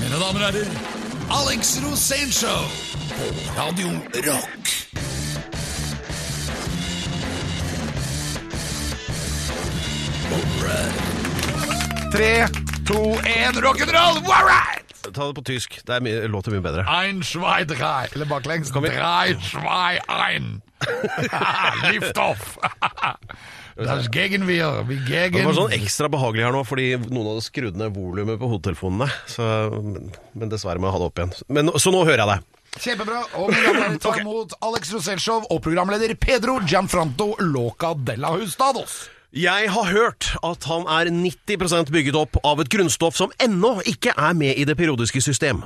Mine damer og herrer, Alex Rosénshow på Radio Rock. Tre, to, én, rock'n'roll! All right! Ta det på tysk. Det er mye, låter mye bedre. Ein, zwei, drei. Eller baklengs. Drei, zwei, ein. Lift off. Das gegen wir. Vi Det var sånn ekstra behagelig her nå, fordi noen hadde skrudd ned volumet på hodetelefonene. Så, men, men dessverre må jeg ha det opp igjen. Men, så nå hører jeg deg. Kjempebra. Og vi kan ta imot Alex Roselshov og programleder Pedro Gianfranto Loca della Hustados. Jeg har hørt at han er 90% bygget opp av et grunnstoff som ennå ikke er med i det periodiske system,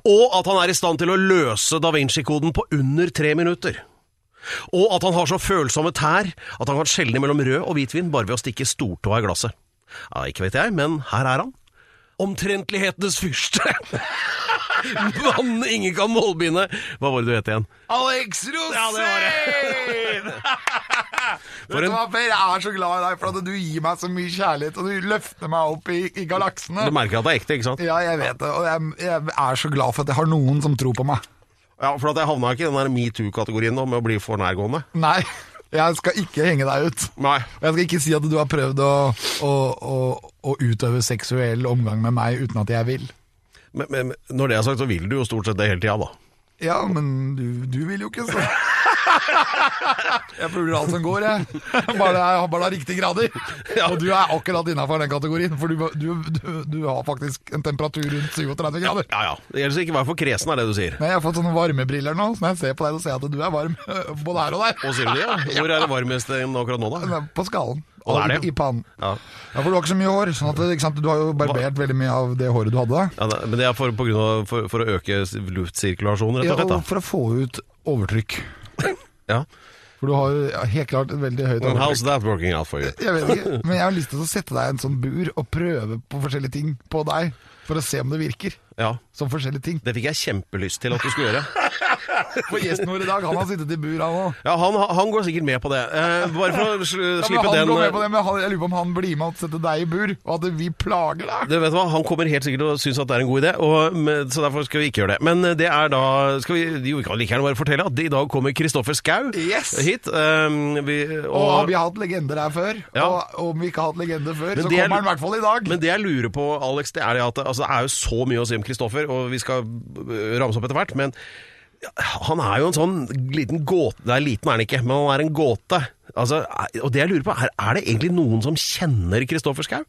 og at han er i stand til å løse da Vinci-koden på under tre minutter. Og at han har så følsomme tær at han kan skjelne mellom rød og hvitvin bare ved å stikke stortåa i glasset. Ja, ikke vet jeg, men her er han. Omtrentlighetenes fyrste. Mannen ingen kan målbinde. Hva var det du het igjen? Alex Rosén! Ja, det var Vet du hva, Per? Jeg er så glad i deg, for at du gir meg så mye kjærlighet, og du løfter meg opp i, i galaksene. Du merker at det er ekte, ikke sant? Ja, jeg vet det, og jeg, jeg er så glad for at jeg har noen som tror på meg. Ja, For at jeg havna ikke i den der metoo-kategorien nå med å bli for nærgående. Nei, jeg skal ikke henge deg ut. Nei. Jeg skal ikke si at du har prøvd å, å, å, å utøve seksuell omgang med meg uten at jeg vil. Men men når det er sagt, så vil du jo stort sett det hele tida, da. Ja, men du, du vil jo ikke, så. Jeg puler alt som går, jeg. Bare det er- bare det er riktige grader. Og du er akkurat innafor den kategorien, for du, du, du, du har faktisk en temperatur rundt 37 grader. Ja ja. Så ikke å være for kresen, er det du sier. Nei, Jeg har fått sånne varmebriller nå, så når jeg ser på deg, så ser jeg at du er varm både her og der. Og sier du det, ja? Hvor er det varmest akkurat nå, da? På skallen. Og det er det? I pannen. Ja. Ja, for du har ikke så mye hår, sånn at du har jo barbert veldig mye av det håret du hadde. ja men det er for, av, for, for å øke luftsirkulasjonen, rett og slett? og for å få ut overtrykk. Ja. For du har ja, helt klart et veldig høyt Well, how's that working out for you? Jeg vet ikke, men jeg har lyst til å sette deg i en sånn bur og prøve på forskjellige ting på deg, for å se om det virker. Ja. Som forskjellige ting. Det fikk jeg kjempelyst til at du skulle gjøre. For gjesten vår i dag, han har sittet i bur, han òg. Ja, han, han går sikkert med på det. Eh, bare for å sl- Ja, slippe men han den går med eh, på det, men jeg lurer på om han blir med og setter deg i bur, og at vi plager deg. Du vet hva, Han kommer helt sikkert til å synes at det er en god idé, og, så derfor skal vi ikke gjøre det. Men det er da skal vi, Jo, vi kan like gjerne bare fortelle at i dag kommer Kristoffer Skau Yes! hit. Um, vi, Og har vi hatt legender her før? Ja. Og, og om vi ikke har hatt legender før, Men så kommer er- han i hvert fall i dag. Men det jeg lurer på, Alex, det er det at altså, det er jo så mye å si om Kristoffer, og vi skal øh, ramse opp etter hvert, men han er jo en sånn liten gåte Nei, liten er han ikke, men han er en gåte. Altså, er- og det jeg lurer på, er, er det egentlig noen som kjenner Kristoffer Schau?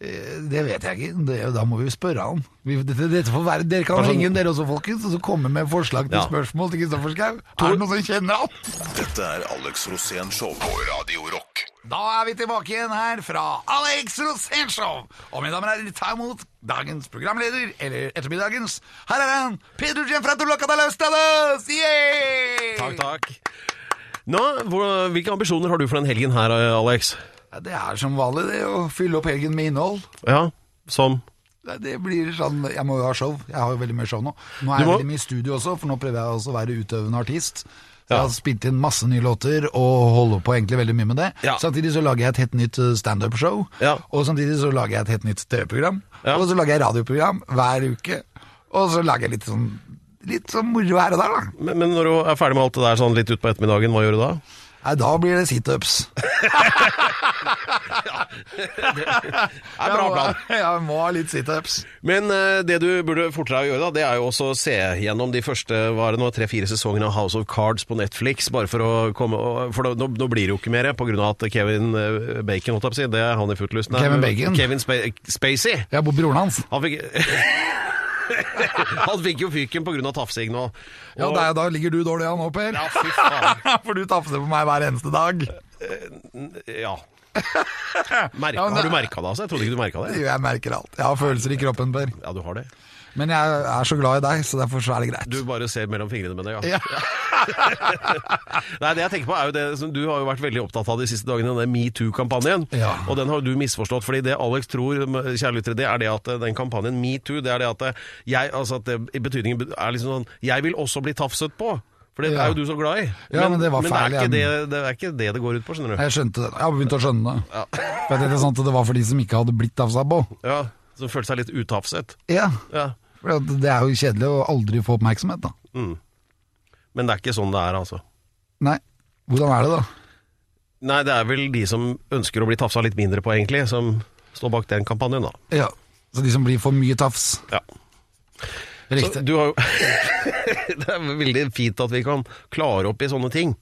Eh, Det vet jeg ikke. Det, da må vi spørre han. Vi, dette, dette får være, dere kan Kanskje ringe inn dere også, folkens, og så komme med forslag til Ja. spørsmål til Kristoffer Schau. Er det noen som kjenner han? Dette er Alex Rosén Show på Radio Rock. Da er vi tilbake igjen her fra Alex Rosénshow. Og mine damer og herrer, ta imot dagens programleder, eller ettermiddagens. Her er han, Pedro Gianfranto Locadala Ustados! Yeah! Takk, takk. Nå, hvor, hvilke ambisjoner har du for den helgen her, Alex? Ja, det er som vanlig det, å fylle opp helgen med innhold. Ja, som Det blir sånn, Jeg må jo ha show. Jeg har jo veldig mye show nå. Nå er jeg må- veldig mye i studio også, for nå prøver jeg også å være utøvende artist. Så. Jeg har spilt inn masse nye låter og holder på egentlig veldig mye med det. Ja. Samtidig så lager jeg et helt nytt eh, standup-show, Ja. og samtidig så lager jeg et helt nytt TV-program. Ja. Og så lager jeg radioprogram hver uke. Og så lager jeg litt sånn Litt sånn moro her og der, da. men, men når du er ferdig med alt det der sånn litt utpå ettermiddagen, hva gjør du da? Nei, da blir det situps. Det er bra plan. Jeg må ha litt situps. Men uh, det du burde fortere å gjøre, da, det er jo også å se gjennom de første var det nå, tre-fire sesongene av House of Cards på Netflix. Bare for å komme For nå, nå blir det jo ikke mer pga. at Kevin eh, Bacon, holdt jeg på å si, det er han i Footloose. Kevin Bacon? Kevin Sp Spacey. Ja, broren hans. Han fikk Han fikk jo fyken pga. tafsing nå. Ja, Og- der, Da ligger du dårlig an nå, Per. ja, fy faen. For du tafser på meg hver eneste dag. Ja. Mer Ja, det... har du merka det, altså? Jeg trodde ikke du merka det. Jo, jeg merker alt. Jeg har følelser i kroppen, Per. Ja, du har det. Men jeg er så glad i deg, så derfor så er det greit. Du bare ser mellom fingrene med det, ja. Ja. Nei, det jeg tenker på er jo det som Du har jo vært veldig opptatt av de siste dagene, den metoo-kampanjen. Ja. Og den har du misforstått. fordi det Alex tror, kjære lyttere, det er det at den kampanjen metoo, det er det at jeg Altså at det i betydningen er liksom sånn Jeg vil også bli tafset på. For det Ja. er jo du så glad i. Ja, men det var men det, er ikke det, det er ikke det det går ut på, skjønner du. Jeg skjønte det. Jeg har begynt å skjønne det. Ja. For jeg tenkte sånn at det var for de som ikke hadde blitt tafsa på. Ja, Som følte seg litt utafset. Ja. Ja. For det er jo kjedelig å aldri få oppmerksomhet, da. Men det er ikke sånn det er, altså. Nei. Hvordan er det, da? Nei, det er vel de som ønsker å bli tafsa litt mindre på, egentlig, som står bak den kampanjen, da. Ja. Så de som blir for mye tafs. Ja. Riktig. du har jo Det er veldig fint at vi kan klare opp i sånne ting.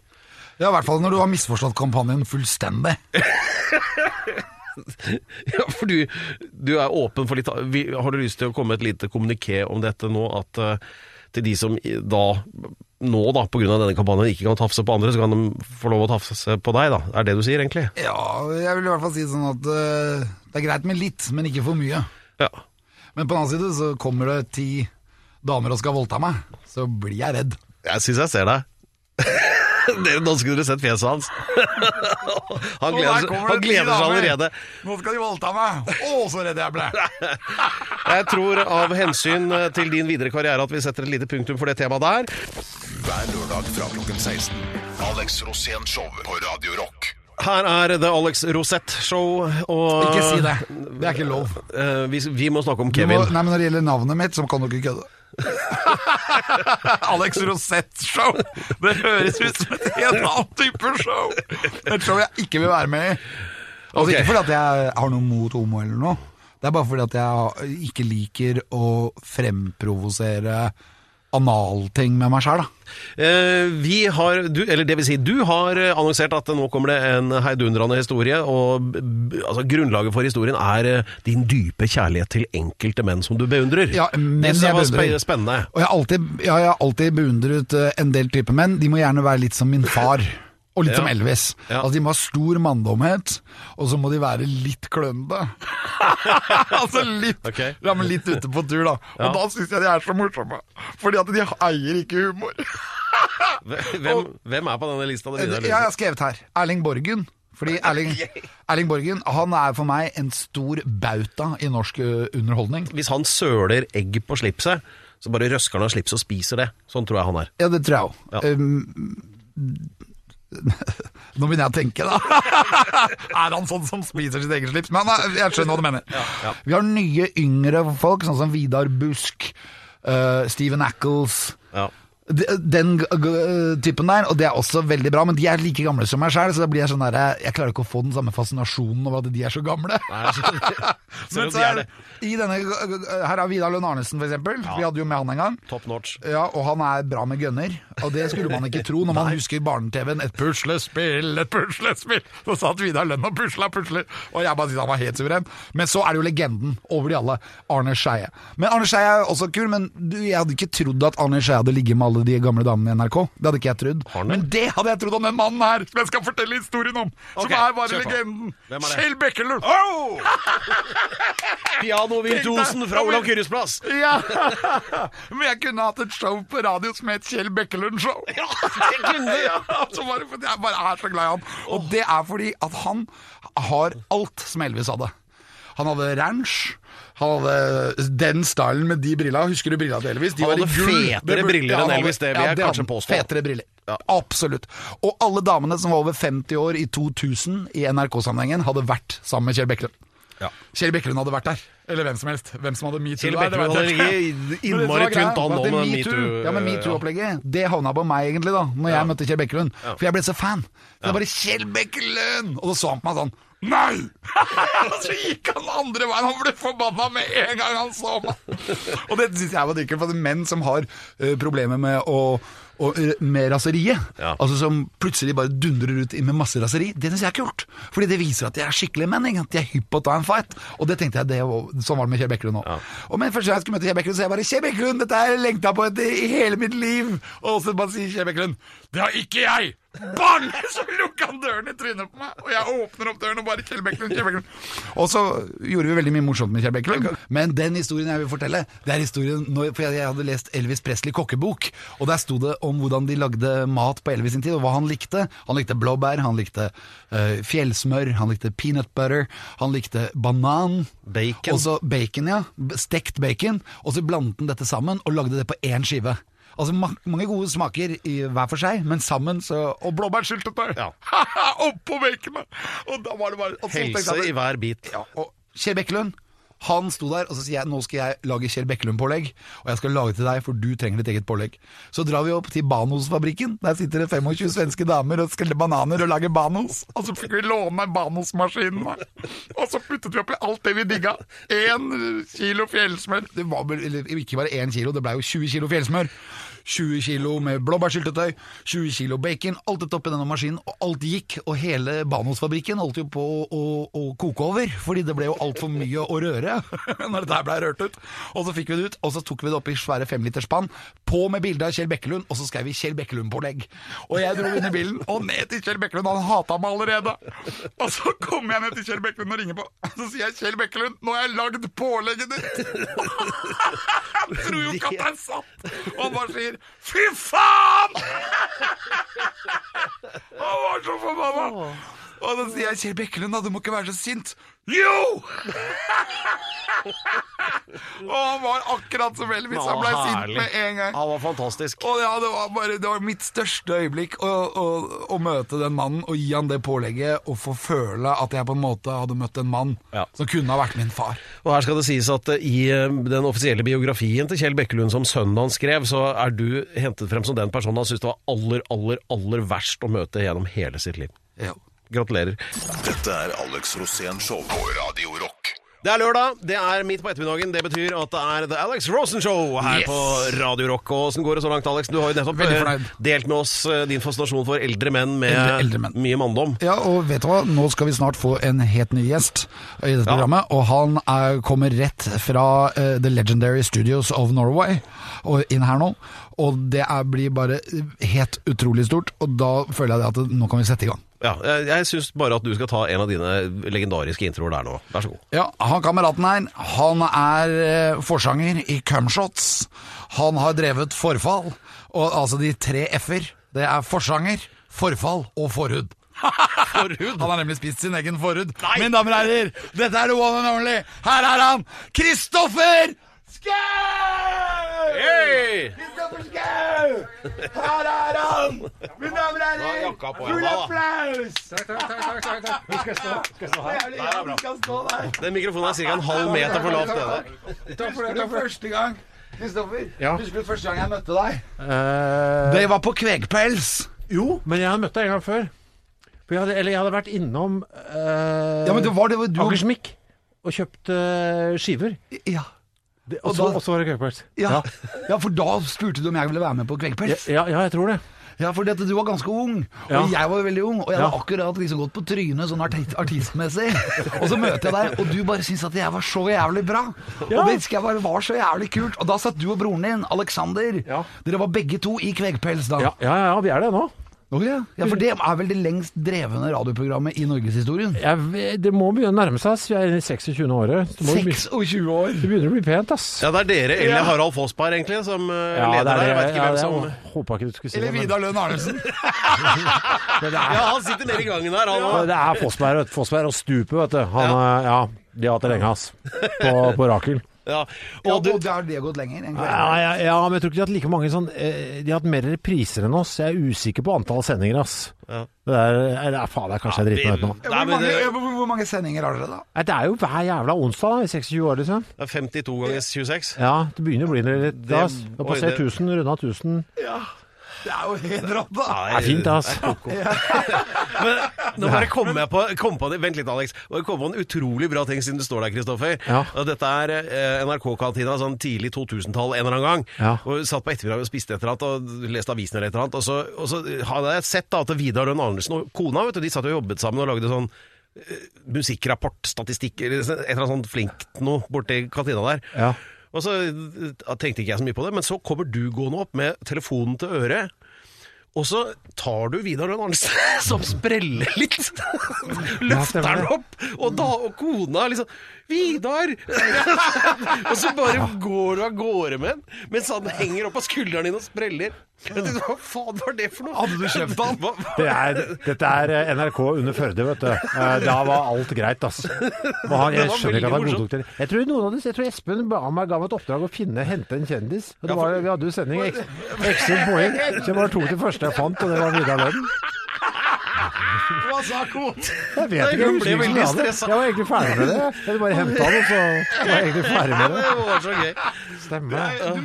Ja, i hvert fall når du har misforstått kampanjen fullstendig. Ja, for du, du er åpen for litt Har du lyst til å komme med et lite kommuniké om dette nå? At uh, til de som da nå da, pga. denne kampanjen ikke kan tafse på andre, så kan de få lov å tafse på deg, da? Er det du sier, egentlig? Ja, jeg vil i hvert fall si sånn at uh, det er greit med litt, men ikke for mye. Ja. Men på den annen side så kommer det ti damer og skal voldta meg, så blir jeg redd. Jeg syns jeg ser deg. Dere, nå skulle dere sett fjeset hans. Han gleder, seg- han gleder seg allerede. Nå skal de voldta meg! Å, så redd jeg ble! Jeg tror av hensyn til din videre karriere at vi setter et lite punktum for det temaet der. Hver lørdag fra klokken 16. Alex Rosén Show på Radio Rock. Her er The Alex Rosette Show. Og, Ikke si det. Det er ikke lov. Eh, vi, vi må snakke om Du må, Kevin. nei, men Når det gjelder navnet mitt, så kan du ikke kødde. Alex Rosett-show! Det høres ut som et helt annet type show. Et show jeg ikke vil være med i. Altså okay. Ikke fordi jeg har noe mot homo eller noe. Det er bare fordi jeg ikke liker å fremprovosere analting med meg sjæl, da. Eh, vi har, du, eller det vil si, du har eh, annonsert at nå kommer det en heidundrende historie, og altså, grunnlaget for historien er eh, din dype kjærlighet til enkelte menn som du beundrer. Ja, det var beundrer. spennende. Og jeg har alltid, ja, jeg har alltid beundret eh, en del typer menn. De må gjerne være litt som min far. Og litt Ja. som Elvis. Ja. Altså De må ha stor manndomhet, og så må de være litt klønete. altså litt, okay. Ramme litt ute på tur, da. Og da syns jeg de er så morsomme. Fordi at de eier ikke humor. Hvem, hvem er på denne lista? Jeg har skrevet her Erling Borgen. Fordi Erling, Erling Borgen han er for meg en stor bauta i norsk underholdning. Hvis han søler egg på slipset, så bare røsker han av slipset og spiser det. Sånn tror jeg han er. Ja, det tror jeg òg. Ja. Nå begynner jeg å tenke, da. er han sånn som spiser sitt eget slips? Men jeg skjønner hva du mener. ja. Vi har nye, yngre folk, sånn som Vidar Busk, uh, Steven Ackles Ja. De- Den typen der, og det er også veldig bra, men de er like gamle som meg sjøl, så da blir jeg sånn der Jeg klarer ikke å få den samme fascinasjonen over at de er så gamle. Nei, så, Men så er det. i denne, her er Vidar Lønn Arnesen, for eksempel. Vi hadde jo med han en gang. Top notch. Ja, og han er bra med gønner Og det skulle man ikke tro når man husker barne-TV-en. Et puslespill, et puslespill! Så satt Vidar Lønn og pusla, pusler. Og jeg bare syntes han var helt suveren. Men så er det jo legenden over de alle, Arne Skeie. Men Arne Skeie er også kul, men du, jeg hadde ikke trodd at Arne Skeie hadde ligget med alle de gamle damene i NRK. Det hadde ikke jeg trodd. Men det hadde jeg trodd om den mannen her, som jeg skal fortelle historien om. Som er bare legenden. Kjell Bekkelund! Oh! Piano Virtuosen fra Olav Kyrres plass! Ja! Men jeg kunne hatt et show på radio som het Kjell Bekkelund Show. Ja, det kunne du! Ja, bare fordi jeg bare er så glad i han. Og det er fordi at han har alt som Elvis hadde. Han hadde ranch. Han hadde den stylen med de brilla. Husker du brilla til Elvis? De Han hadde fetere briller Ja, enn Elvis, det vil jeg hadde kanskje påstå. Fetere briller. Ja. Absolutt. Og alle damene som var over 50 år i 2000 i NRK-sammenhengen, hadde vært sammen med Kjell Bekkelund. Ja. Kjell Bekkelund hadde vært der. Eller hvem som helst. Hvem som hadde metoo Kjell Bekkelund jeg hadde innmari tynt an om metoo, Ja, men ja. metoo-opplegget, det havna på meg egentlig da Når jeg møtte Kjell Bekkelund. For jeg ble så fan. Det var bare Kjell Bekkelund! Og så så han på meg sånn Nei! Så gikk han andre veien. Han ble forbanna med en gang han så meg. Og det syns jeg var dykkert, for menn som har uh, problemer med å og, eh, med raseriet, Ja. altså som plutselig bare dundrer ut med masse raseri, det syns jeg er kult. Fordi det viser at de er skikkelige menn. At de er hypp på å ta en fight. Og det tenkte jeg, det, var- sånn var det med Kjell Bekkelund òg. Og men første gang jeg skulle møte Kjell Bekkelund, så jeg bare Kjell Bekkelund, dette har jeg lengta på etter i hele mitt liv! Og så bare sier Kjell Bekkelund Det har ikke jeg! Bang! Så lukka han døren i trynet på meg, og jeg åpner opp døren og bare Kjell Bekkelund, Kjell Bekkelund. Og så gjorde vi veldig mye morsomt med Kjell Bekkelund. Men den historien jeg vil fortelle, det er historien når, For jeg hadde lest Elvis Presley kokkebok, og der sto det om hvordan de lagde mat på Elvis sin tid, og hva han likte. Han likte blåbær, han likte uh, fjellsmør, han likte peanut butter, han likte banan. Bacon. Og så bacon, ja. Stekt bacon. Og så blandet han dette sammen og lagde det på én skive. Altså ma Mange gode smaker i hver for seg, men sammen så Og blåbærsyltetøy! Ja. Oppå baconet! Og da var det bare og Helse i hver bit. ja, og Kjell Bekkelund, Han sto der, og så sier jeg nå skal jeg lage Kjell Bekkelund-pålegg. Og jeg skal lage til deg, for du trenger ditt eget pålegg. Så drar vi opp til Banos-fabrikken. Der sitter det 25 svenske damer og skreller bananer og lager Banos. Og så fikk vi låne Banos-maskinen. Og så puttet vi oppi alt det vi digga. Én kilo fjellsmør. Det var vel ikke bare én kilo, det blei jo 20 kilo fjellsmør. 20 kilo med blåbærsyltetøy, 20 kilo bacon, alt dette oppi denne maskinen, og alt gikk. Og hele Banos-fabrikken holdt jo på å, å, koke over, fordi det ble jo altfor mye å røre når dette blei ble rørt ut. Og så fikk vi det ut, og så tok vi det oppi svære femliterspann, på med bilde av Kjell Bekkelund, og så skrev vi Kjell Bekkelund-pålegg. Og jeg dro inn i bilen, og ned til Kjell Bekkelund, han hata meg allerede. Og så kommer jeg ned til Kjell Bekkelund og ringer på, så sier jeg Kjell Bekkelund, nå har jeg lagd pålegget ditt! Han tror jo ikke at det er sant! Og han bare sier Fy faen! Han var så forbanna! Og da sier jeg Kjell Bekkelund, da, du må ikke være så sint. Jo! og han var akkurat som Elvis. Han ble sint med en gang. Han var fantastisk. Og ja, det var bare Det var mitt største øyeblikk å, å, å møte den mannen og gi han det pålegget og få føle at jeg på en måte hadde møtt en mann Ja. som kunne ha vært min far. Og her skal det sies at eh, i eh, den offisielle biografien til Kjell Bekkelund som sønnen hans skrev, så er du hentet frem som den personen han syntes det var aller, aller, aller verst å møte gjennom hele sitt liv. Ja. Gratulerer. Dette er Alex Rosén Show på Radio Rock. Det er lørdag, det er midt på ettermiddagen. Det betyr at det er The Alex Rosen Show her Yes! på Radio Rock. Og Åssen går det så langt, Alex? Du har jo nettopp eh, delt med oss eh, din fascinasjon for eldre menn med Eldre- eldre menn. mye manndom. Ja, og vet du hva? Nå skal vi snart få en helt ny gjest i dette programmet. Og han er, kommer rett fra uh, The Legendary Studios of Norway og inn her nå. Og det er, blir bare helt utrolig stort. Og da føler jeg det at nå kan vi sette i gang. Ja, jeg syns bare at du skal ta en av dine legendariske introer der nå. Vær så god. Ja, han kameraten her, han er eh, forsanger i Cumshots. Han har drevet forfall, og altså de tre f-er. Det er forsanger, forfall og forhud. Forhud? Han har nemlig spist sin egen forhud. Mine damer og herrer, dette er the one and only. Her er han, Kristoffer Schou! Hey! Kristoffer Her er han! Mine damer og herrer, full applaus! Takk, takk, takk, takk, takk. Vi skal stå, skal stå her. Det er bra. Skal stå der. Den mikrofonen er ca. en halv meter for lavt Husker Takk for det. Det var første gang. Kristoffer, Ja. husker du første gang jeg møtte deg? Uh, Det var på Kvegpels. jo, men jeg hadde møtt deg en gang før. For jeg hadde, eller jeg hadde vært innom uh, Ja, men det var det var du Akersmik og kjøpt uh, skiver. Ja. Det, Og så, og så var det kveggpels Ja. ja, for da spurte du om jeg ville være med på kveggpels Ja, ja, jeg tror det. Ja, fordi dette, du var ganske ung, og Ja. jeg var veldig ung. Og jeg Ja. akkurat liksom gått på trynet sånn arti- artistmessig. Og så møter jeg deg, og du bare syns at jeg var så jævlig bra. Ja. Og det jeg bare var så jævlig kult. Og da satt du og broren din, Alexander. Ja. Dere var begge to i Kvegpels da. Ja, ja, ja, vi er det nå. Å, ja. ja, for det er vel det lengst drevne radioprogrammet i norgeshistorien. Det må begynne å nærme seg. Vi er i 26. året. Det, må bli, 26 år. det begynner å bli pent, ass. Ja, det er dere eller Harald Fossberg egentlig som eh, Ja, det leder er der. Jeg vet ikke Ja, hvem det som håpa ikke du skulle si Eller det. men- Vidar Lønn Arnesen. Ja, han sitter nede i gangen her, han òg. Det er Fossberg. Fossberg og Stupet, vet du. Han, ja. ja, de har hatt det lenge, ass. På, på Rakel. Ja. Ja, Og du, og det har det gått lenger. Ja, ja, ja, men jeg tror ikke de har hatt like mange sånn eh, De har hatt mer repriser enn oss. Jeg er usikker på antall sendinger, ass. Ja. Det der er, er, Faen, det er kanskje jeg driter meg ut nå. Hvor mange, hvor, hvor mange sendinger har dere, da? Det er jo hver jævla onsdag da, i 26 år, liksom. det er 52 ganger 26. Ja, det begynner å bli litt da, ass. Det- har passert det- 1000, runda 1000. Det er jo helt rått, da. Det er fint, ass. Men nå bare kom jeg på, kom på det, Vent litt, Alex. Nå kom jeg på en utrolig bra ting siden du står der, Kristoffer. Ja. Og Dette er eh, NRK-kantina sånn tidlig 2000-tall en eller annen gang. Ja. Og Satt på ettermiddag og spiste et eller annet og leste avisen eller et eller annet. Og så, og så hadde jeg sett da at Vidar Lønn Arnesen og kona vet du, de satt og jobbet sammen og lagde sånn eh, musikkrapport, statistikk, et eller annet sånt flinkt noe borti kantina der. Ja. Og så tenkte ikke jeg så mye på det, men så kommer du gående opp med telefonen til øret. Og så tar du Vidar Lønn Arnesen, som spreller litt. Løfter den opp, og, da, og kona liksom 'Vidar!' og så bare går du av gårde med den, mens han henger opp av skulderen din og spreller. Hva faen var det for noe? Hadde du kjøpt den? Det er, dette er eh, NRK under Førde, vet du. Eh, Da var alt greit, ass. Han, jeg skjønner ikke at han godtok det. Jeg tror noen av dem, jeg tror Espen ba meg, ga meg et oppdrag å finne, hente en kjendis. Og det var, vi hadde jo sending eks- ekstra poeng, så jeg bare tok det første jeg fant, og det var Vidar Lønn. Hva sa konen? Jeg vet ikke. hun ble veldig stressa. Jeg var egentlig ferdig med det. Jeg hadde bare henta den, og så var jeg egentlig ferdig med det. Det var så gøy. Stemmer.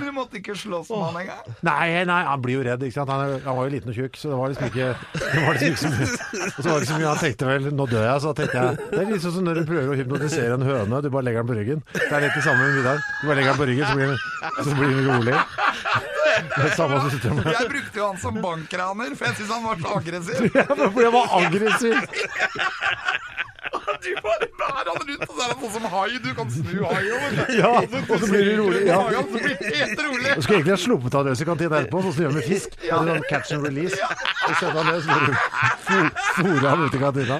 Du måtte ikke slåss med han engang? Nei, nei, han blir jo redd, ikke sant. Han, han var jo liten og tjukk, så det var liksom ikke det var liksom ikke så mye. Og så var det ikke så mye. Han tenkte vel nå dør jeg, så tenkte jeg Det er litt sånn som når du prøver å hypnotisere en høne, du bare legger den på ryggen. Det er litt det samme med Vidar. Du bare legger den på ryggen, så blir den, så blir den rolig. Det er samme systemet. Jeg brukte jo han som bankraner, for jeg syntes han var så aggressiv. Ja, For jeg var aggressiv. Du bare bærer han rundt, og så er han sånn som hai. Du kan snu hai over. Ja, og så blir det rolig. Ja. Så blir det helt rolig. Du skulle egentlig ha sluppet han løs i kantina etterpå, sånn som du gjør med fisk. Ja. Sånn catch and release. Så setter han løs, så fôrer han ut i kantina.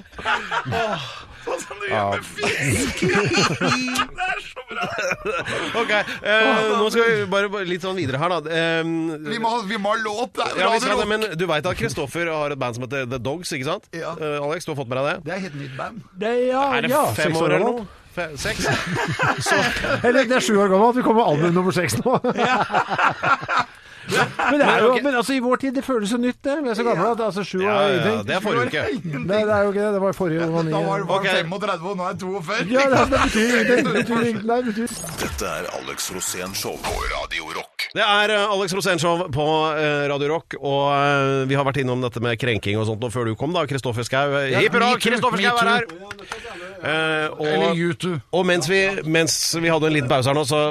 Du gjør med fisk. Det er så bra. Ok, eh, nå skal vi bare bare litt sånn videre her, da. Eh, Vi må, vi må ha låt. Det er ja, vi skal det, men Du veit at Kristoffer har et band som heter The Dogs, ikke sant? Ja. Eh, Alex, du har fått med deg det? Det er helt nytt band. Det, ja, Er det ja, fem seks år eller gammelt. noe? Fe seks? Eller det er sju år gammelt. Vi kommer med album nummer seks nå. Men, det er jo, men altså, i vår tid, det føles jo nytt, det. Vi er så gamle at altså, sju år Ja, er ja, ingenting. det er forrige uke. Nei, det er jo ikke det. Det var forrige gang. Da var det bare han 35, og nå er jeg 42. Ja, det, det betyr ingenting. Det betyr det Dette er Alex Rosén Show på Radio Rock. Det er Alex Alex Rosénshow på eh, Radio Rock, og eh, vi har vært innom dette med krenking og sånt nå før du kom, da. Kristoffer Schau. Hipp hurra, Kristoffer Schau er her! Eh, Eller og, YouTube. og mens vi, mens vi hadde en liten pause her nå, så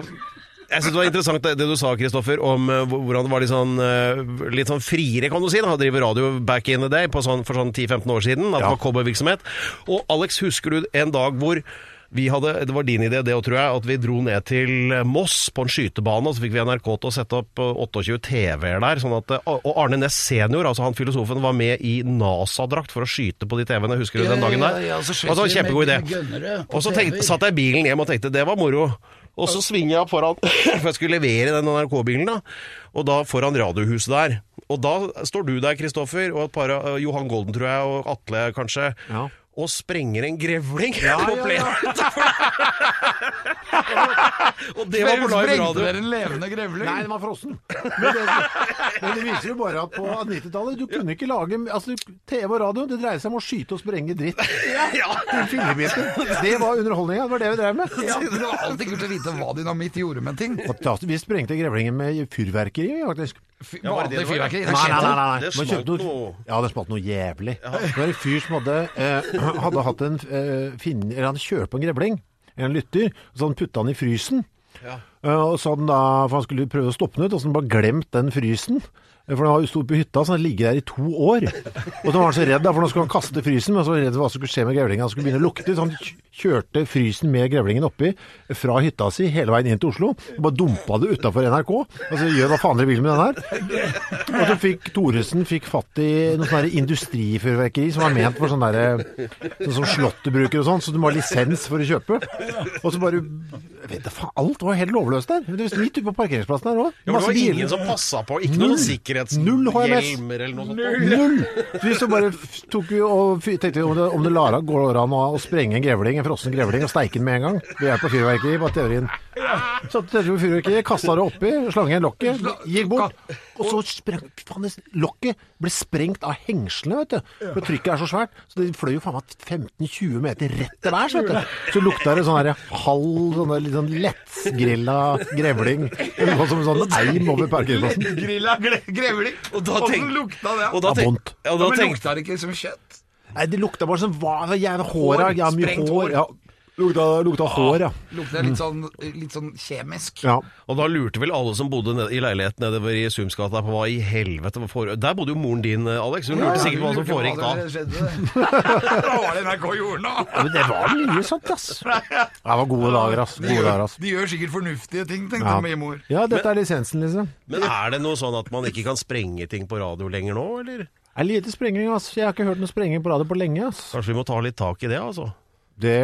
jeg synes Det var interessant det, det du sa, Kristoffer, om eh, hvordan det var litt sånn, eh, litt sånn friere, kan du si. da, Å drive radio back in the day på sånn, for sånn 10-15 år siden. At det var cowboyvirksomhet. Og Alex, husker du en dag hvor vi hadde, Det var din idé, det òg, tror jeg, at vi dro ned til Moss på en skytebane. og Så fikk vi NRK til å sette opp eh, 28 TV-er der. sånn at, eh, Og Arne Næss senior, altså han filosofen, var med i NASA-drakt for å skyte på de TV-ene. Husker du den dagen der? Ja, ja, så altså en kjempegod idé. Og så tenkte, satt jeg i bilen hjem og tenkte det var moro. Og så svinger jeg foran, for jeg skulle levere den NRK-bilen, da. Og da foran Radiohuset der. Og da står du der, Kristoffer, og et par av Johan Golden, tror jeg, og Atle kanskje. Ja. Og sprenger en grevling på ja, ja. og det var på live Sprengte radio. dere en levende grevling? Nei, den var frossen. Men det, men det viser jo bare at på 90-tallet Du kunne ikke lage altså, TV og radio. Det dreide seg om å skyte og sprenge dritt. Ja. Det var underholdninga. Det var det vi drev med. Ja, det var alltid kult å vite hva dynamitt gjorde med ting. Fantastisk. Vi sprengte grevlingen med fyrverkeri, faktisk. Ja, var det det fyrverkeri. Nei, Nei, nei, nei. Det smalt noe. Ja, det smalt noe jævlig. Det var en fyr som hadde, eh, hadde hatt en eh, fin, eller han kjørt på en grevling, en lytter, og så hadde han putta den i frysen. Ja. Eh, og så hadde han da, for han skulle prøve å stoppe den ut, og så hadde han bare glemt den frysen. Eh, For den har jo stått på hytta, så den ligger der i to år. Og så var han så redd, for nå skulle han kaste frysen, men så var han redd for hva som skulle skje med grevlingen. Han skulle begynne å lukte, så han kjørte frysen med grevlingen oppi fra hytta si hele veien inn til Oslo. Og bare dumpa det utafor NRK. Altså, gjør hva faen dere vil med den her. Og så fikk Thoresen fikk fatt i noe sånn industrifyrverkeri som var ment for sånn derre Sånn som Slottet bruker og sånn, så du må ha lisens for å kjøpe. Og så bare vet du, faen, Alt var helt lovløst der. Det var midt ute på parkeringsplassen her òg. Ja, det var ingen som passa på. Ikke noen Null HMS. Sikkerhetshjelmer eller noe sånt. Null! Så vi så bare f- tok vi og tenkte om det, om det lara går an å, å sprenge en grevling, en frossen grevling, og steike den med en gang. Ved hjelp av fyrverkeri, var teorien. Så tenkte vi fyrverkeriet, kasta det oppi, slang igjen lokket, gikk bort. Og så sprang faen, det- lokket ble sprengt av hengslene, vet du. For trykket er så svært. Så det fløy jo faen meg 15-20 meter rett til værs, vet du. Så lukta det sånn her halv, sånn der litt sånn lettgrilla grevling. Det var som en sånn eim over parkeringsplassen. Grilla gre- grevling. Og da tenk- lukta det? Og da Det tenk- og da tenk, Ja, men lukta det ikke som kjøtt? Nei, det lukta bare som hva jævla håra. Ja, mye sprengt hår. hår. Ja. Lukta, lukta hår, ja. Lukta litt sånn, litt sånn kjemisk. ja. Og da lurte vel alle som bodde ned, i leiligheten nedover i Sumsgata på hva i helvete var fore... Der bodde jo moren din, Alex. Hun lurte sikkert på hva som foregikk da. Hva var det NRK gjorde nå? Men det var mye sånt, ass. Det var gode dager, ass. De gjør, dager, ass. de gjør sikkert fornuftige ting, tenkte Ja. min mor. ja, dette er lisensen, liksom. Men er det noe sånn at man ikke kan sprenge ting på radio lenger nå, eller? Det er lite sprenging, ass. Jeg har ikke hørt noe sprenging på radio på lenge, ass. Kanskje vi må ta litt tak i det, altså? Det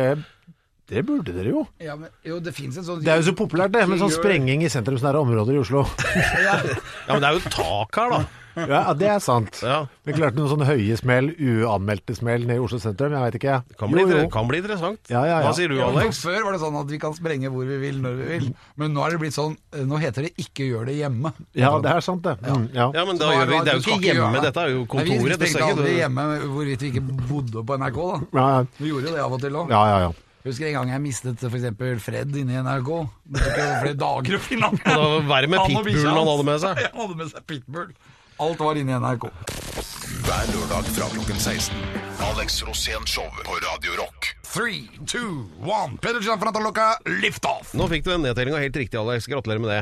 Det burde dere jo. Ja, men, jo, det en sånn Det er jo så populært det, med sånn sprenging i sentrumsnære områder i Oslo. Ja, men det er jo tak her, da. Ja, det er sant. Ja. Vi klarte noen sånne høye smell, uanmeldte smell nede i Oslo sentrum? Jeg veit ikke. Kan bli, Jo, jo. kan bli interessant. Ja, ja, ja. Hva sier du, Alex? Før var det sånn at vi kan sprenge hvor vi vil, når vi vil. Men nå er det blitt sånn Nå heter det 'ikke gjør det hjemme'. Ja, det er sant, det. Mm, ja. Ja, men da vi, det- Det er jo ikke hjemme, dette er jo Nei, kontoret. vi det stengte ser ikke aldri hjemme hvorvidt vi ikke bodde på NRK, da. Ja, ja. Vi gjorde jo det av og til òg. ja, ja, ja. Jeg husker en gang jeg mistet f.eks. Fred inne i NRK. Det tok jo flere dager å finne ham. Det var Verre med Han pitbullen han hadde med seg. Han hadde med seg pitbull. Alt var inne i NRK. Hver lørdag fra klokken 16. Alex Rosén Show på Radio Rock. Three, two, one. Peder Gianfrantaloca, lift off! Nå fikk du den nedtellinga helt riktig, Alex. Gratulerer med det.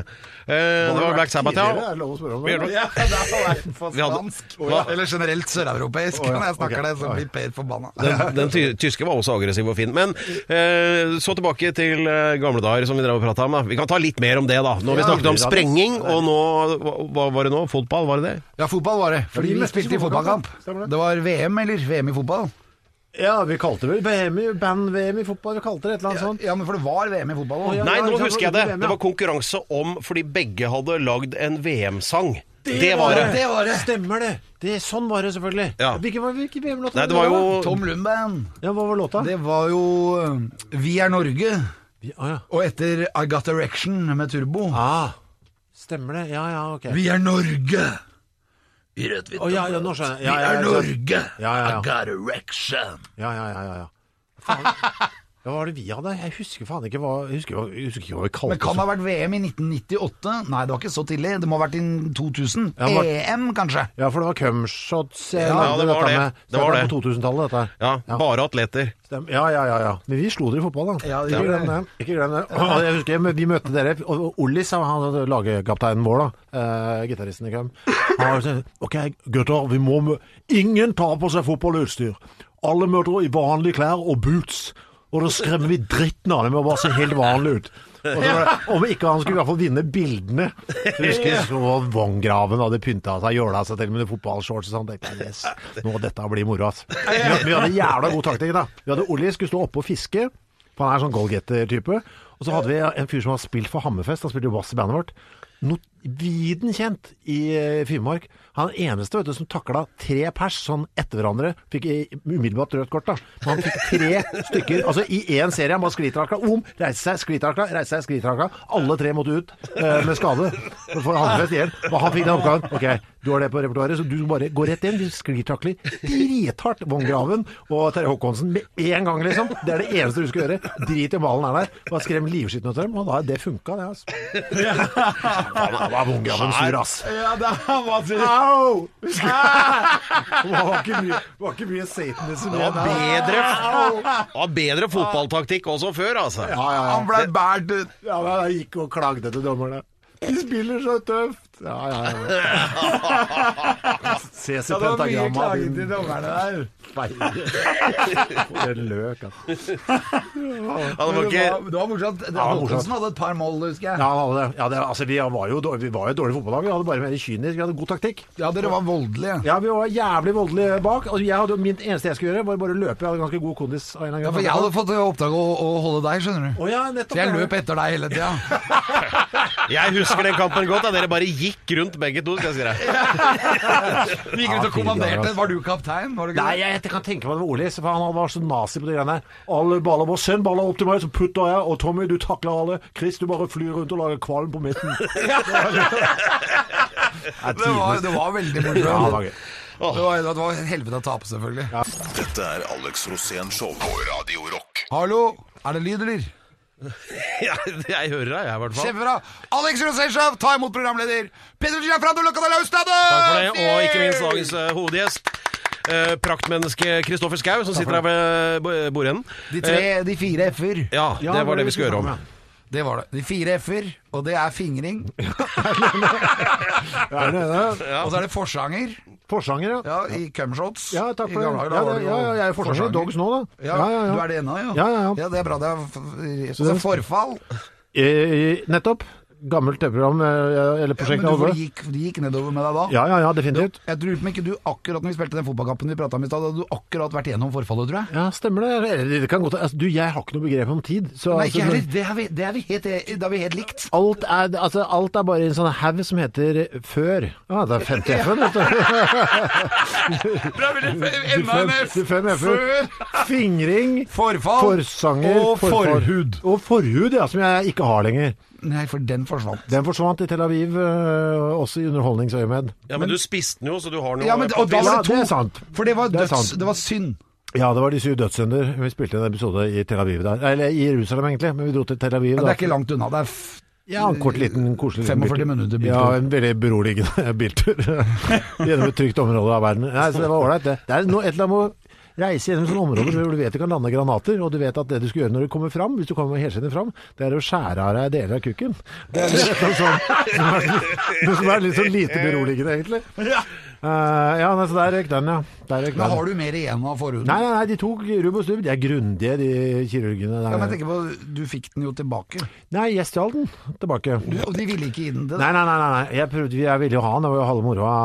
Eh, det var Black Sabbath, ja. ja. er det lov å spørre om Vi gjør det. det. Ja, det har vært for spansk. Hva? Eller generelt søreuropeisk. Å, ja. Når jeg snakker det, så blir Per forbanna. Den, den ty tyske var også aggressiv og fin. Men eh, så tilbake til eh, gamle dager, som vi drev og prata om. Da. Vi kan ta litt mer om det, da. Nå har vi Ja, snakket om sprenging, og nå hva- Hva var det nå? Fotball, var det det? Ja, fotball var det. Fordi vi vi spilte i fotballkamp. Det var VM, eller? VM i fotball. Ja, vi kalte det vel VM i- band-VM i fotball, vi kalte det et eller annet sånt. Ja, men for det var VM i fotball òg. Nei, nå husker jeg det det. var Det var konkurranse om fordi begge hadde lagd en VM-sang. Det var det. Det var det. Stemmer det. det. Sånn var det selvfølgelig. Ja. Hvilke, var- hvilke VM-låt var det var jo Tom Lund-band. Ja, hva var låta? Det var jo uh, Vi er Norge. Vi, Ah, ja. Og etter I Got Erection med Turbo. Ah, stemmer det. Ja, ja, ok. Vi er Norge. I rødt, hvitt jeg. Ja, Vi er Norge. Ja, ja, ja. I Got Erection. Ja, ja, ja, ja, ja. Faen. Ja, Hva var det vi hadde? Jeg husker faen ikke hva Jeg husker, jeg husker ikke hva vi kalte Men kan det ha vært VM i 1998? Nei, det var ikke så tidlig. Det må ha vært i 2000. Ja, var... EM, kanskje? Ja, for det var cumshots ja, Ja, det var det. med. Det var det. på 2000-tallet, dette. Ja, Ja. bare atleter. Stem- Ja, ja, ja, ja. Men vi slo dere i fotball, da. Ja, ikke glem det. Ikke glem det. Og Jeg husker Vi møtte dere, og Ollis, han lagkapteinen vår, da. Uh, gitaristen i Køm. Han sånn OK, gutter, vi må Ingen tar på seg fotballutstyr. Alle møter i vanlige klær og boots. Og da skremmer vi dritten av dem med å bare se helt vanlig ut. Og så var om ikke han skulle i hvert fall vinne bildene. Jeg husker så Vogngraven hadde pynta seg, jåla seg til med fotballshorts og sånn. Tenkte jeg, yes, nå dette blir moro, ass. Vi, vi hadde jævla god taktikk, da. Vi hadde Olli skulle stå oppe og fiske, for han er sånn goalgetter-type. Og så hadde vi en fyr som hadde spilt for Hammerfest, han spilte jo bass i bandet vårt. Viden kjent i eh, Finnmark. Han eneste vet du, som takla tre pers sånn etter hverandre. Fikk umiddelbart rødt kort, da. Men han fikk tre stykker. Altså i én serie. Han bare sklitakla, om, reiste seg, sklitakla, reiste seg, sklitakla. Alle tre måtte ut eh, med skade. For han, igjen. Han fikk den oppgaven. Ok, du har det på repertoaret, så du bare går rett inn. Vi sklitakler drithardt Vogngraven og Terje Håkonsen med en gang, liksom. Det er det eneste du skal gjøre. Drit i ballen er der. Bare skrem livskitten ut av dem. Og da, det funka, det, altså. Da var Vogngraven sur, ass. Ja, det var Au! Det var ikke mye, det var ikke mye satanism Det var bedre, det var bedre fotballtaktikk også før, altså. Ja, ja, ja. Han ble båret ut. Ja, men han gikk og klagde til dommerne. De spiller så tøft. Ja, ja, ja. Ses i Ja, det var mye pentagramma. klaging til dommerne der. For en løk, altså. Det var det ikke var, det var morsomt. Det-. Håkonsen hadde et par mål, husker jeg. Ja, han hadde det. Ja, det, altså, vi var jo, vi var jo et dårlig fotballag. Vi hadde bare mer kynisk. Vi hadde god taktikk. Ja, dere var voldelige. Ja, vi var jævlig voldelige bak. Og jeg hadde, min eneste jeg skulle gjøre, var bare å løpe. Jeg hadde ganske god kondis. av en eller Ja, for jeg hadde fått oppdrag å, å holde deg, skjønner du. Å ja, nettopp. Så jeg løp etter deg hele tida. Jeg husker den kampen godt, da dere bare gikk rundt begge to, skal jeg si deg. Vi gikk rundt og kommanderte. Var du kaptein? Var du Nei, jeg, jeg kan tenke meg det var Ole, for han var så nazi på de greiene der. Alle baller bare Send baller opp til meg, så putter jeg. Og Tommy, du takler alle. Chris, du bare flyr rundt og lager kvalm på midten. Det var, det var veldig morsomt. Ja, det var gøy. Det var, det var helvete å tape, selvfølgelig. Dette er Alex Rosén Show på Radio Rock. Hallo, er det lyd, eller? Ja, jeg hører deg, jeg, i hvert fall. Kjempebra. Alex Rosenshov, ta imot programleder. Pedro Gianfranco Locadalaustado! Takk for det, og ikke minst dagens uh, hovedgjest. eh, praktmenneske Kristoffer Schou, som sitter her ved bo- bordenden. De, tre, de fire f-er. Ja, det var det vi skulle høre om. Det var det. De fire f-er, og det er fingring. Er det det? Og så er det forsanger. Forsanger, ja. Ja, i cumshots. Ja, takk for det. Ja, det, ja, ja, jeg er forsanger i Dogs nå, da. Ja, Du er det ennå, ja. Ja, ja, ja. det er bra. Det er Så det er forfall. Eh, nettopp. Gammelt TV-program, eh, eller Men prosjekt. du, alle. for det gikk, det gikk nedover med deg da? Ja, ja, ja, definitivt. Jeg tror ikke du akkurat når vi spilte den fotballkampen vi prata om i stad, hadde du akkurat vært igjennom forfallet, tror jeg. Ja, stemmer det. Det kan godt, altså, du, jeg har ikke noe begrep om tid. Så, Nei, altså, ikke heller. Det er vi, det er vi, helt, det er vi helt likt. Alt er, altså, alt er bare en sånn haug som heter før. Ja, det er 50 F-en, vet du. Du fem, du fem F-er. Fingring, Forfall forsanger og forhud. Og forhud, ja, som jeg ikke har lenger. Nei, for den forsvant. Den forsvant i Tel Aviv, øh, også i underholdningsøyemed. Ja, men du spiste den jo, så du har noe Ja, men, og da var det to. det er sant. For det var, Det døds, det var synd. Ja, det var De syv dødssynder. Vi spilte en episode i Tel Aviv der. Eller i Jerusalem, egentlig, men vi dro til Tel Aviv. Men det er ikke langt unna. Det er f Ja, en kort, liten, koselig liten 45 minutter biltur. Ja, en veldig beroligende biltur. Gjennom et trygt område av verden. Nei, så det var ålreit, det. Det er noe, et eller annet med å reise gjennom sånne områder hvor du vet du kan lande granater, og du vet at det du skal gjøre når du kommer fram, hvis du kommer helskinnet fram, det er å skjære av deg deler av kukken. Det er litt sånn, noe som er litt sånn lite beroligende, egentlig. Eh, ja, altså så der røyk den, ja. Der røk Men har du mer igjen av forhuden? Nei, nei, nei, de tok rubb og stubb. De er grundige, de kirurgene der. Ja, men jeg tenker på, Du fikk den jo tilbake. Nei, jeg stjal den tilbake. Og de ville ikke gi den til deg. nei, nei, nei, nei. Jeg, prøvde, jeg ville jo ha den, det var jo halve moroa.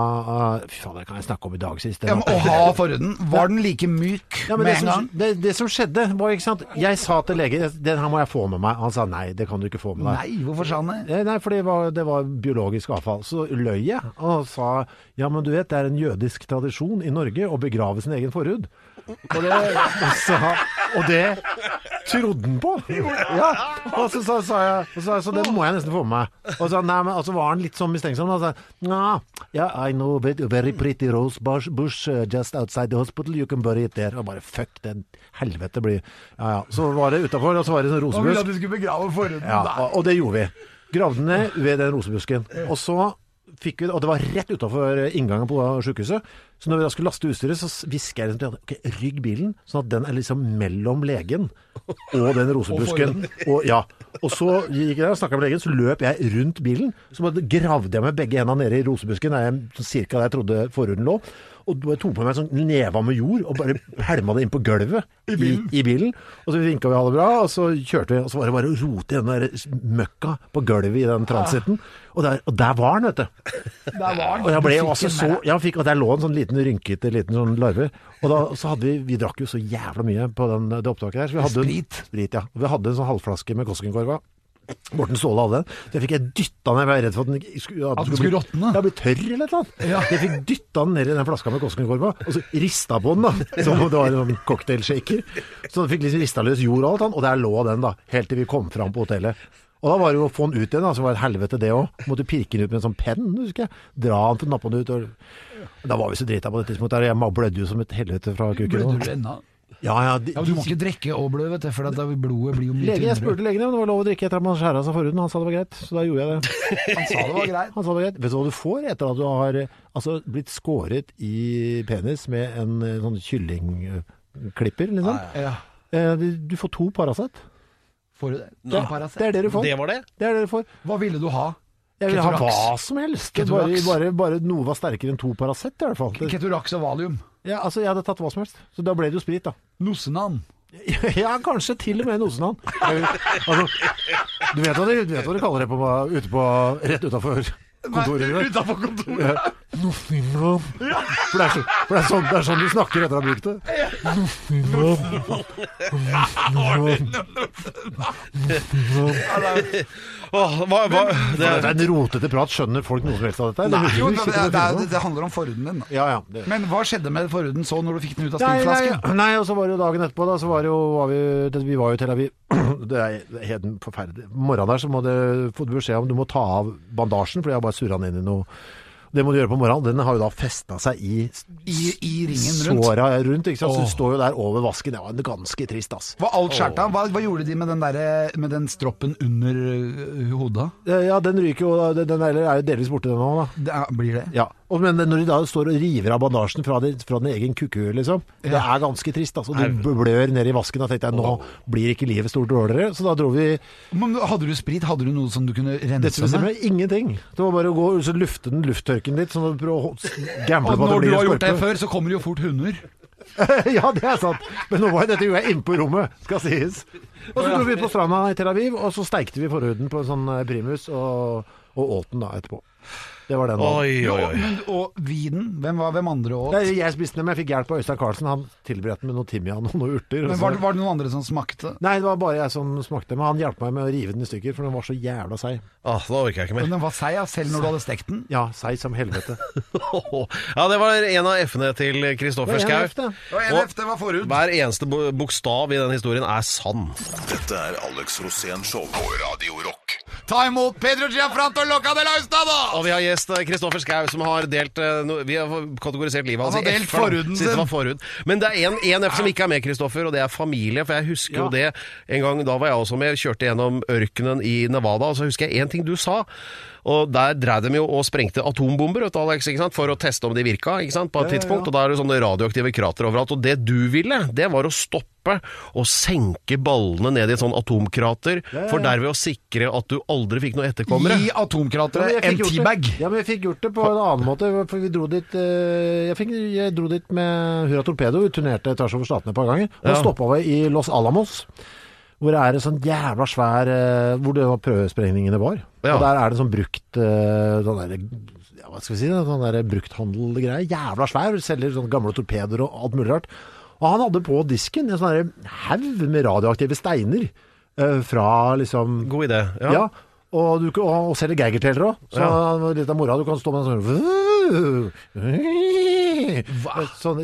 Uh, fy faen, det kan jeg snakke om i dag sist. Ja, men Å ha forhuden, var den like myk Ja, med en som, gang? det, det som skjedde, var ikke sant Jeg sa til legen den her må jeg få med meg. Han sa nei, det kan du ikke få med deg. Nei, hvorfor sa han det? Eh, Nei, for det var, det var biologisk avfall. Så løy jeg og sa ja, men du vet, det er en jødisk tradisjon i Norge å begrave sin egen forhud. Og det, så, og det trodde han på. Ja, og så sa, jeg så, så, så den må jeg nesten få med meg. Og så, nei, men, altså, var han litt sånn mistenksom. Og sa nah, yeah, I know a very pretty rose bush, uh, just outside the hospital. You can bury it there. Og bare fuck, den helvete blir Ja ja. Så var det utafor, og så var det sånn rosebusk. forhuden. Ja, og, og det gjorde vi. Gravde ned ved den rosebusken. Og så fikk vi, og det var rett utafor inngangen på sykehuset. Så når vi da skulle laste utstyret, så hvisker jeg til ok, rygg bilen, sånn at den er liksom mellom legen og den rosebusken. Og, ja. og så gikk jeg og snakka med legen, så løp jeg rundt bilen. Så bare gravde jeg med begge hendene nede i rosebusken, der jeg, cirka der jeg trodde forhuden lå. Og jeg tok på meg en sånn neva med jord og bare pælma det inn på gulvet i bilen. I, bilen. Og så vinka vi ha det bra, og så kjørte vi. Og så var det bare å rote i den der møkka på gulvet i den transiten. Og der, og der var den, vet du. Der var han. Og jeg ble fikk altså så jeg fikk, Og der lå en sånn liten rynkete liten sånn larve. Og da så hadde vi Vi drakk jo så jævla mye på den, det opptaket der. Så vi hadde en- Sprit. Sprit, ja. Og vi hadde en sånn halvflaske med Koskenkorva. Morten Ståle hadde den. Så jeg fikk jeg dytta den. Jeg var redd for at den skulle, At den skulle råtne? Ja, bli tørr eller noe. Ja. Jeg fikk dytta den ned i den flaska med Koskenkorva, og så rista på den, da. Som om det var en sånn cocktailshaker. Så den fikk liksom rista løs jord og alt, og der lå den, da. Helt til vi kom fram på hotellet. Og da var det jo å få den ut igjen, da, det var et helvete det òg. Måtte pirke den ut med en sånn penn, husker jeg. Dra den for nappene nappe ut. Og... Da var vi så drita på det tidspunktet. Jeg blødde jo som et helvete fra kuken. Blødde du ennå? Ja, ja, de, Ja, du må ikke drikke og blø, vet du, for blodet blir jo mye tynnere. jeg spurte legen om det var lov å drikke etter at man skjæra seg forhuden. Han sa det var greit, så da gjorde jeg det. Han sa det var greit. Han sa det var greit. Vet du hva du får etter at du har altså, blitt skåret i penis med en eh, sånn kyllingklipper, liksom? Ja. Eh, du- Du får to Paracet. Får du det? Det, Paracet? det er det du får. Det var det? Det er det du får. Hva ville du ha? Jeg vil ha hva som helst. Bare, bare, bare noe var sterkere enn to Paracet, i hvert fall. Det- Keturax og Valium. Ja, altså, jeg hadde tatt hva som helst. Så da ble det jo sprit, da. Nosenan. Ja, kanskje til og med Nosenand. Altså, du vet hva de, du vet hva de kaller det på, ute på, rett utafor kontoret ditt? Utafor kontoret. For, det er så, for det, er sånn, det er sånn du snakker etter å ha brukt det. Åh, hva, hva, det Det er, en rotete prat. Skjønner folk noe som helst av dette? Det Jo, jo det, det, det, det. det handler om forhuden din. Ja, ja. Det. Men hva skjedde med forhuden så når du fikk den ut av Nei, nei, nei, og så var det jo dagen etterpå, da, så var jo, var vi, det, vi var jo i Tel Aviv. Det er helt forferdelig. Morgenen der så må du få beskjed om du må ta av bandasjen, for jeg har surra den inn i noe Det må du gjøre på morgenen. Den har jo da festa seg i, I, I ringen rundt? såra rundt. Ikke sant? Så du står jo der over vasken. Det var ganske trist, ass. Var alt skjært av? Hva, hva gjorde de med den, der, med den stroppen under øh, hodet? Ja, den ryker jo, den den er er jo delvis borte den nå, da. Det er, blir det? Ja, og, men når de da står og river av bandasjen fra, de, fra den egen kuku, liksom, det er ganske trist. Altså. Du blør ned i vasken. Da tenkte jeg nå blir ikke livet stort dårligere. Så da dro vi Men hadde du sprit? Hadde du noe som du kunne rense Dette bestemmer med? ingenting. Det var bare å gå og så lufte den lufttørken litt, sånn at å gamble på at det når du har gjort det før, så kommer det jo fort hunder. ja, det er sant. Men nå var jo dette gjorde jeg inne på rommet, skal sies. Og så dro vi ut på stranda i Tel Aviv, og så steikte vi forhuden på en sånn eh, primus, og, og åt den da etterpå. Det var den. Oi, oi, oi. Men, og vinen? Hvem, var, hvem andre åt? Nei, Jeg spiste den, men jeg fikk hjelp av Øystein Carlsen. Han tilberedte med noe timian og noen urter. Men var, det- var det noen andre som smakte? Nei, det var bare jeg som smakte, men han hjalp meg med å rive den i stykker, for den var så jævla seig. Ah, da orker jeg ikke mer. Men den var seig, ja, selv når du hadde stekt den? Ja, seig som helvete. Ja, det var en av F-ene til Kristoffer. F, det. Og en F, det var forut. Hver eneste bokstav i den historien er sann. Dette er Alex Rosén Show på Radio Rock. Ta imot Pedro Gianfranto Loca de la Ustado! Og vi har gjest eh, Kristoffer Schau, som har delt eh, Vi har kategorisert livet hans Han i F-er, forhuden sin. var forhud. Men det er en F som ikke er med, Kristoffer, og det er familie. For jeg husker jo det en gang Da var jeg også med, kjørte gjennom ørkenen i Nevada, og så husker jeg én ting du sa. Og der drev de jo og sprengte atombomber du, Alex, for å teste om de virka på et tidspunkt. Og da er det sånne radioaktive krater overalt. Og det du ville, det var å stoppe og senke ballene ned i et sånn atomkrater, for derved å sikre at du aldri fikk noen etterkommere. Gi atomkrateret ja, en teabag. Ja, men jeg fikk gjort det på en annen måte. For vi dro dit eh, jeg, fikk, jeg dro dit med Hurra Torpedo. Vi turnerte tvers over statene et par ganger. Og Ja. stoppa vi i Los Alamos. Hvor det er en sånn jævla svær eh, Hvor det var prøvesprengningene var. Ja. Og der er det sånn brukt eh, sånn der, ja, Hva skal vi si? Sånn brukthandelgreie. Jævla svær. Selger sånne gamle torpedoer og alt mulig rart. Og han hadde på disken en sånn haug med radioaktive steiner. eh, fra liksom God idé. ja. Ja. Og, du, kan- og, og selger geigerteller òg. Så Ja. litt av mora du kan stå med en sånn Sånn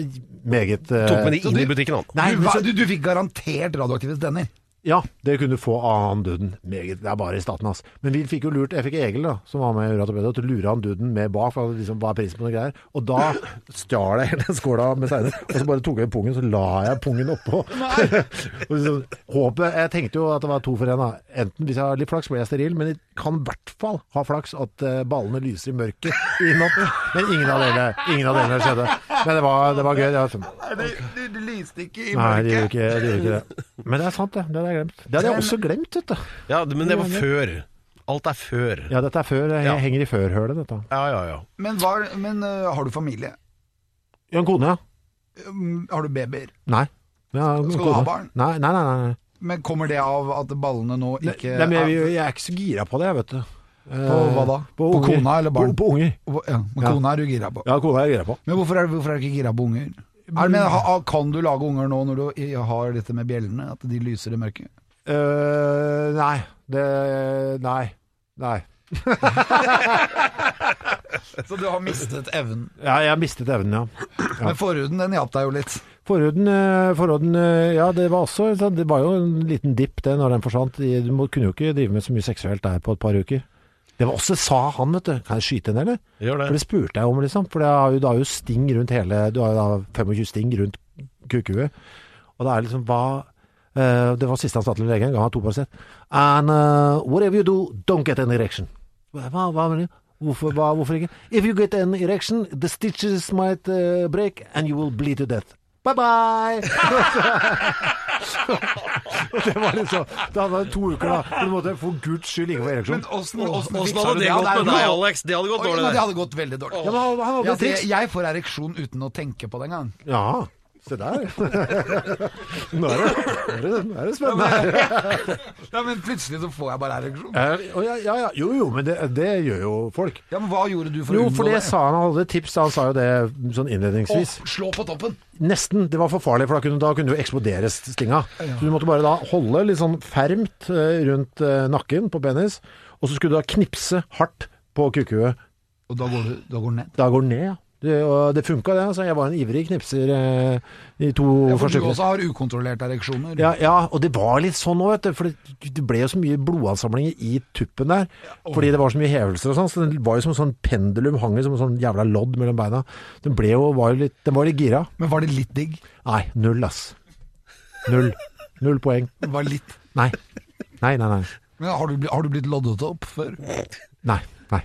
meget eh, Tok med de inn i butikken, han. Nei, du, hva- du, du fikk garantert radioaktive tenner. Ja, det kunne få av han duden. Meget, det er bare i staten, altså. Men vi fikk jo lurt Jeg fikk Egil, da, som var med i Uratopedia, til å lure han duden med bak. For liksom, hva er prisen på noen greier? Og da stjal jeg hele skåla med steiner. Og så bare tok jeg pungen, så la jeg pungen oppå. og liksom, håpet Jeg tenkte jo at det var to for én. da. Enten hvis jeg har litt flaks, blir jeg steril, men jeg kan i hvert fall ha flaks at eh, ballene lyser i mørket i natt. Men ingen av delene, ingen av delene skjedde. Men det var, det var gøy. Det var, Nei, det, det, lyste ikke i mørket. Nei, det gjorde ikke, de gjorde ikke det. Men det er sant, det. Det hadde jeg glemt. Det hadde jeg også glemt, vet du. Ja, men det var før. Alt er før. Ja, dette er før. Jeg Ja. henger i førhølet, dette. Ja, ja, ja. Men, var, men uh, har du familie? Ja, en kone, ja. Um, Har du babyer? Nei. Ja, Skal du kone. ha barn? Nei, nei, nei. nei. Men kommer det av at ballene nå ikke Nei, men jeg, jeg er ikke så gira på det, vet du. På hva da? På, På kona eller barn? På, på unger. Ja, men Ja. kona er du gira på. Ja, kona er jeg gira på. Men hvorfor er, hvorfor er du ikke gira på unger? Er, men, kan du lage unger nå når du har dette med bjellene, at de lyser i mørket? Uh, nei. Det Nei. Nei. Så du har mistet evnen. Ja, jeg har mistet evnen, ja. Men forhuden, den hjalp deg jo litt. Forhuden, eh, forhuden eh, Ja, det var også Det var jo en liten dipp det når den forsvant. Du kunne jo ikke drive med så mye seksuelt der på et par uker. Det var også, sa han, vet du. Kan jeg skyte en, eller? Gjør For det. det spurte jeg om, liksom. For det har jo, det har jo sting rundt hele Du har jo da 25 sting rundt kukuet. Og det er liksom hva uh, Det var siste han sa til legen, ga han to Paracet. And uh, whatever you do, don't get an erection. Hva, hva mener du? Hvorfor, hva, hvorfor ikke? If you get an erection, the stitches might uh, break and you will bleed to death. Bye bye! det var liksom Det hadde vært to uker, da. Du måtte for guds skyld ikke få ereksjon. Men Åssen hadde det gått med deg, Alex? Det hadde gått dårlig. det hadde gått veldig dårlig. Ja, men han, han hadde Ja, et jeg, jeg får ereksjon uten å tenke på det engang. Ja, se der. nå, er det, nå, er det, det spennende. Ja, men plutselig så får jeg bare ereksjon. Ja, ja, ja. Jo, jo, men det, det gjør jo folk. Ja, men hva gjorde du for Jo, å unngå for det det? sa han. Han hadde tips. Han sa jo det sånn innledningsvis. Å, slå på toppen. Nesten. Det var for farlig, for da kunne, da kunne du jo eksplodere stinga. Så du måtte bare da holde litt sånn fermt eh, rundt eh, nakken på penis, og så skulle du da knipse hardt på kukuet. Og da går du da går ned. Da går den ned, ja. Det, og det funka, det. Altså, jeg var en ivrig knipser eh, i to Ja, for du også har ukontrollerte ereksjoner. Ja, ja, og det var litt sånn òg, vet du. For det, det ble jo så mye blodansamlinger i tuppen der. Fordi det var så mye hevelser og sånn. Så den var jo som en sånn pendulum, hang som en sånn jævla lodd mellom beina. Den ble jo, var jo litt, den var litt gira. Men var det litt digg? Nei, null, ass. Null. Null poeng. Det var litt. Nei. Nei, nei, nei. Men har du, har du blitt loddet opp før? Nei. nei.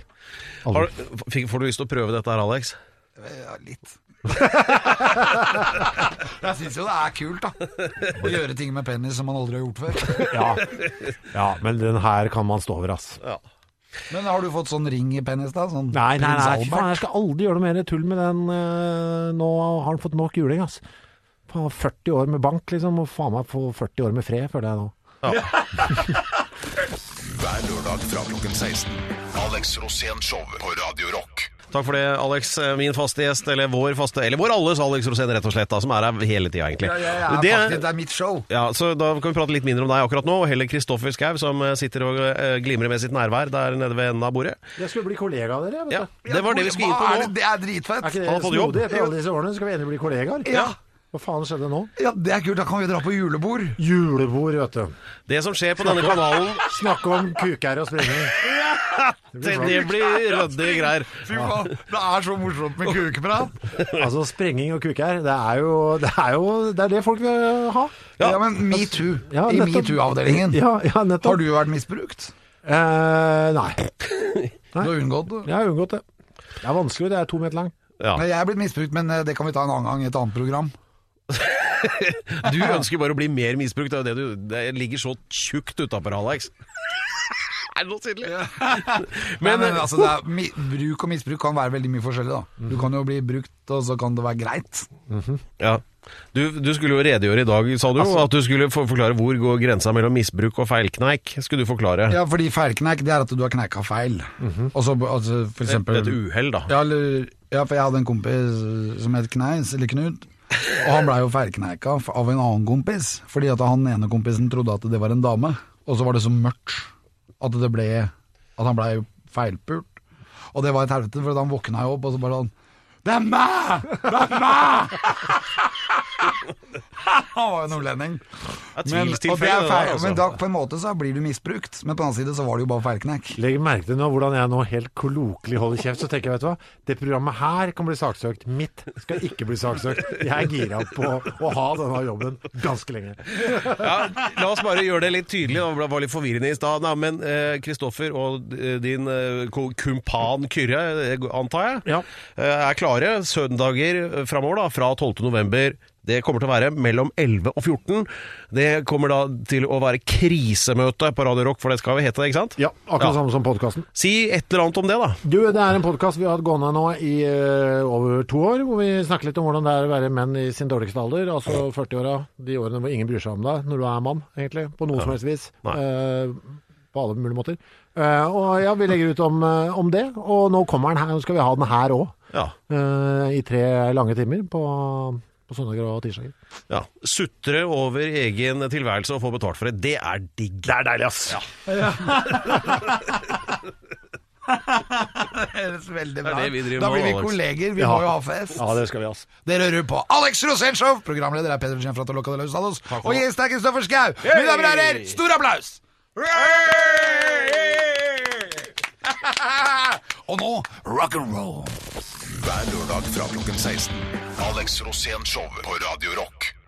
Aldri. Har, fikk- får du lyst til å prøve dette her, Alex? Ja, litt. jeg syns jo det er kult, da. Å gjøre ting med penis som man aldri har gjort før. Ja. ja, men den her kan man stå over, ass. Ja. Men har du fått sånn ring i penis, da? Sånn Nei, nei, nei, faen, jeg skal aldri gjøre noe mer tull med den. eh, Nå har han fått nok juling, ass. Faen, 40 år med bank, liksom, og faen meg få 40 år med fred, føler jeg nå. Hver lørdag fra klokken 16. Alex Rosén Show på Radio Rock. Takk for det, Alex. Min faste gjest, eller vår faste, eller vår alles Alex Rosén, rett og slett, da, som er her hele tida, egentlig. Ja, ja, ja, Det- faktisk, det er mitt show. Ja, så Da kan vi prate litt mindre om deg akkurat nå, og heller Kristoffer Schau, som eh, sitter og eh, glimrer med sitt nærvær der nede ved enden av bordet. Jeg skulle bli kollega av dere. Vet Ja. Det var det vi skulle inn Hva nå. er det? Det er dritfett. Er ikke Han har det snodig? Etter alle disse årene skal vi endelig bli kollegaer. Ja. Hva faen skjedde nå? ja, det er kult. Da kan vi dra på julebord. Julebord, vet du. Det som skjer på denne kanalen, Snakke om kuker og sprenging. det, det blir ryddige greier. Fy faen, Det er så morsomt med kukeprat. Altså, sprenging og kuker, det er jo det er, jo, det, er det folk vil ha. Ja, men metoo. Ja, I nettopp. metoo-avdelingen. Ja, ja Har nettopp. du vært misbrukt? Eh, nei. Du har unngått det? Jeg har unngått det. Det er vanskelig, det er to meter lang. Ja. Jeg er blitt misbrukt, men eh, det kan vi ta en annen gang i et annet program. Du ønsker bare å bli mer misbrukt. Det, er du, det ligger så tjukt utapå, Alex. Er det noe tydelig? Men, Men, men altså, det er, mi, bruk og misbruk kan være veldig mye forskjellig. da Du kan jo bli brukt, og så kan det være greit. Ja. Du, du skulle jo redegjøre i dag, sa du, Altså- at du skulle for forklare hvor går grensa mellom misbruk og feilkneik. Skulle du forklare? Ja, fordi feilkneik, det er at du har kneika feil. Og så altså, for eksempel Et uhell, da. Ja, eller, ja, for jeg hadde en kompis som het Kneis, eller Knut. Og han blei jo feilkneika av en annen kompis, fordi at han ene kompisen trodde at det var en dame. Og så var det så mørkt at det ble At han blei feilpult. Og det var et helvete, for han våkna jo opp, og så bare sånn Det er meg! Det er meg! han var jo nordlending. Er Men, og det er feil, altså. men da, på en måte så blir du misbrukt, men på den annen side så var det jo bare feilknekk. Legg merke til nå hvordan jeg nå helt klokelig holder kjeft. Så tenker jeg, vet du hva, det programmet her kan bli saksøkt. Mitt skal ikke bli saksøkt. Jeg er gira på å ha denne jobben ganske lenge. Ja, la oss bare gjøre det litt tydelig. Det var litt forvirrende i stad. Men eh, Kristoffer og din eh, kumpan Kyrre, eh, antar jeg, Ja. er klare søndager framover, da, fra 12. Det kommer til å være mellom 11 og 14. Det kommer da til å være krisemøte på Radio Rock, for det skal vi hete det, ikke sant? Ja, akkurat Ja. samme som podkasten. Si et eller annet om det, da. Du, det er en podkast vi har hatt gående nå i uh, over to år, hvor vi snakker litt om hvordan det er å være menn i sin dårligste alder, altså 40-åra, de årene hvor ingen bryr seg om deg når du er mann, egentlig, på noe som helst vis. Eh, på alle mulige måter. Uh, og ja, vi legger ut om, om det, og nå kommer den her, nå skal vi ha den her òg, Ja. i tre lange timer på, på søndager og tirsdager. ja. Sutre over egen tilværelse og få betalt for det, det er digg. Det er deilig, ass. Ja. Det høres veldig bra driver Da blir vi Alex. kolleger, vi Ja. må jo ha fest. Ja, det skal vi, ass. Dere hører på Alex Rosenshov! Programleder er Peder Kjent fra Toloca de los Salos. Og gjest er Kristoffer Schau. Mine damer og herrer, stor applaus! Og nå rock and roll. Hver lørdag fra klokken 16. Alex Rosén Show på Radio Rock.